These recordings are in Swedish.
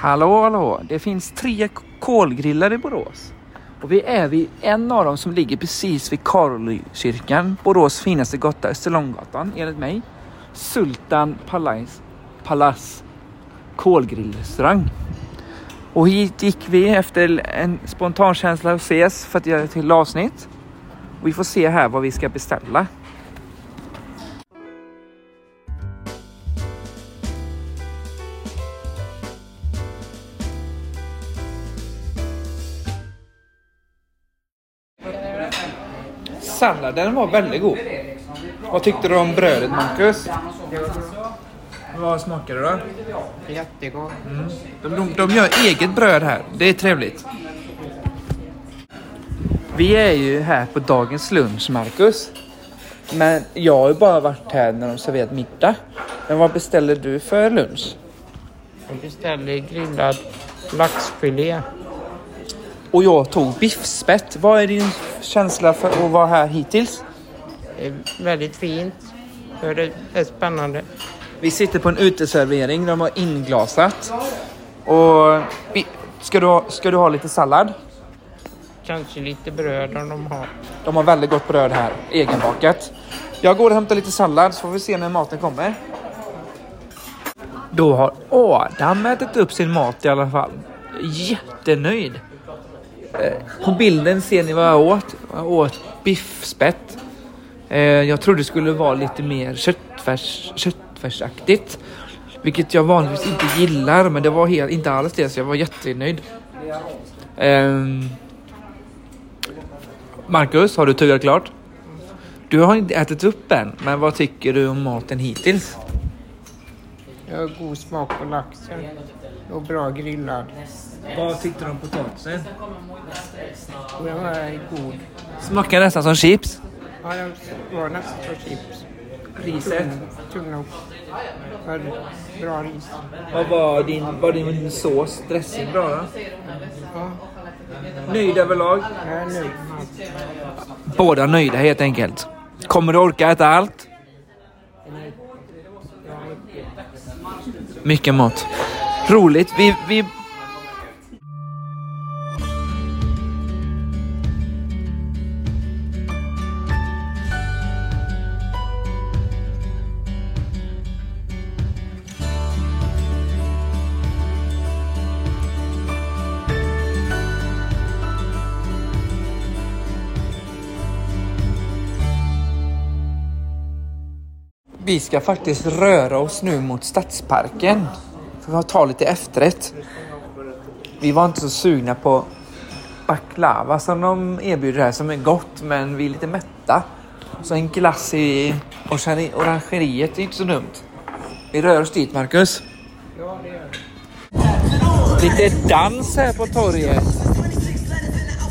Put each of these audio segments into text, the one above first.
Hallå, hallå. Det finns tre kolgrillar i Borås. Och vi är vid en av dem som ligger precis vid Karolykyrkan. Borås finaste gata, Österlånggatan, enligt mig. Sultan Palais, Palace kolgrillrestaurang. Och hit gick vi efter en spontan känsla att ses för att göra ett till avsnitt. Och vi får se här vad vi ska beställa. Salladen var väldigt god. Vad tyckte du om brödet Marcus? Vad smakar det då? Jättegod. De, de, de gör eget bröd här. Det är trevligt. Vi är ju här på dagens lunch, Marcus. Men jag har ju bara varit här när de serverat middag. Men vad beställer du för lunch? Jag beställde grillad laxfilé. Och jag tog biffspett. Vad är din känsla för att vara här hittills? Det är väldigt fint. Det är spännande. Vi sitter på en uteservering. De har inglasat. Och vi, ska, du ha, ska du ha lite sallad? Kanske lite bröd om de har. De har väldigt gott bröd här, egenbakat. Jag går och hämtar lite sallad så får vi se när maten kommer. Då har Adam ätit upp sin mat i alla fall. Jättenöjd. Eh, på bilden ser ni vad jag åt. Jag åt biffspett. Eh, jag trodde det skulle vara lite mer köttfärs, köttfärsaktigt. Vilket jag vanligtvis inte gillar, men det var helt, inte alls det, så jag var jättenöjd. Eh, Marcus, har du tuggat klart? Du har inte ätit upp än, men vad tycker du om maten hittills? Jag har god smak på laxen. Och bra grillad. Vad tyckte du om potatisen? Och den är god. Smakar nästan som chips. Ja, den var nästan som chips. Riset? För bra ris. Vad var din, var din sås, dressing bra då? Ja, Nöjd överlag? jag är nöjd. Båda nöjda helt enkelt. Kommer du orka äta allt? Mycket mat. Roligt. Vi, vi... Vi ska faktiskt röra oss nu mot Stadsparken. För att ta lite efterrätt. Vi var inte så sugna på baklava som de erbjuder här som är gott men vi är lite mätta. Så en glass i orangeriet är inte så dumt. Vi rör oss dit Marcus. Ja, det gör. Lite dans här på torget.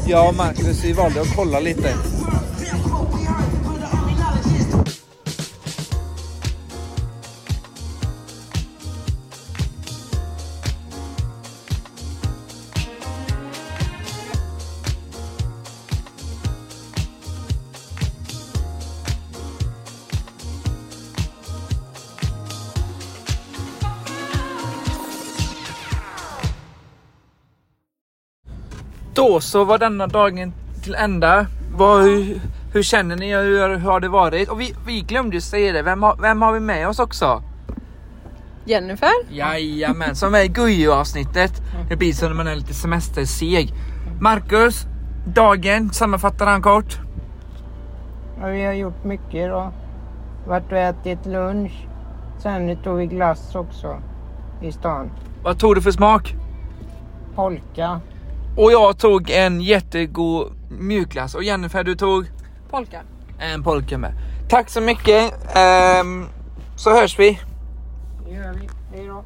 Jag och Marcus vi valde att kolla lite. Då så var denna dagen till ända. Vad, hur, hur känner ni? Hur, hur har det varit? Och vi, vi glömde ju säga det. Vem har, vem har vi med oss också? Jennifer? Jajamän, som är i Gujo-avsnittet. Det blir som när man är lite semesterseg. Marcus, dagen sammanfattar han kort. Ja, vi har gjort mycket idag. Varit och ätit lunch. Sen tog vi glass också. I stan. Vad tog du för smak? Polka. Och jag tog en jättegod mjukglass. Och Jennifer, du tog? Polka. En polka med. Tack så mycket. Ehm, så hörs vi. Det gör vi. Hej då.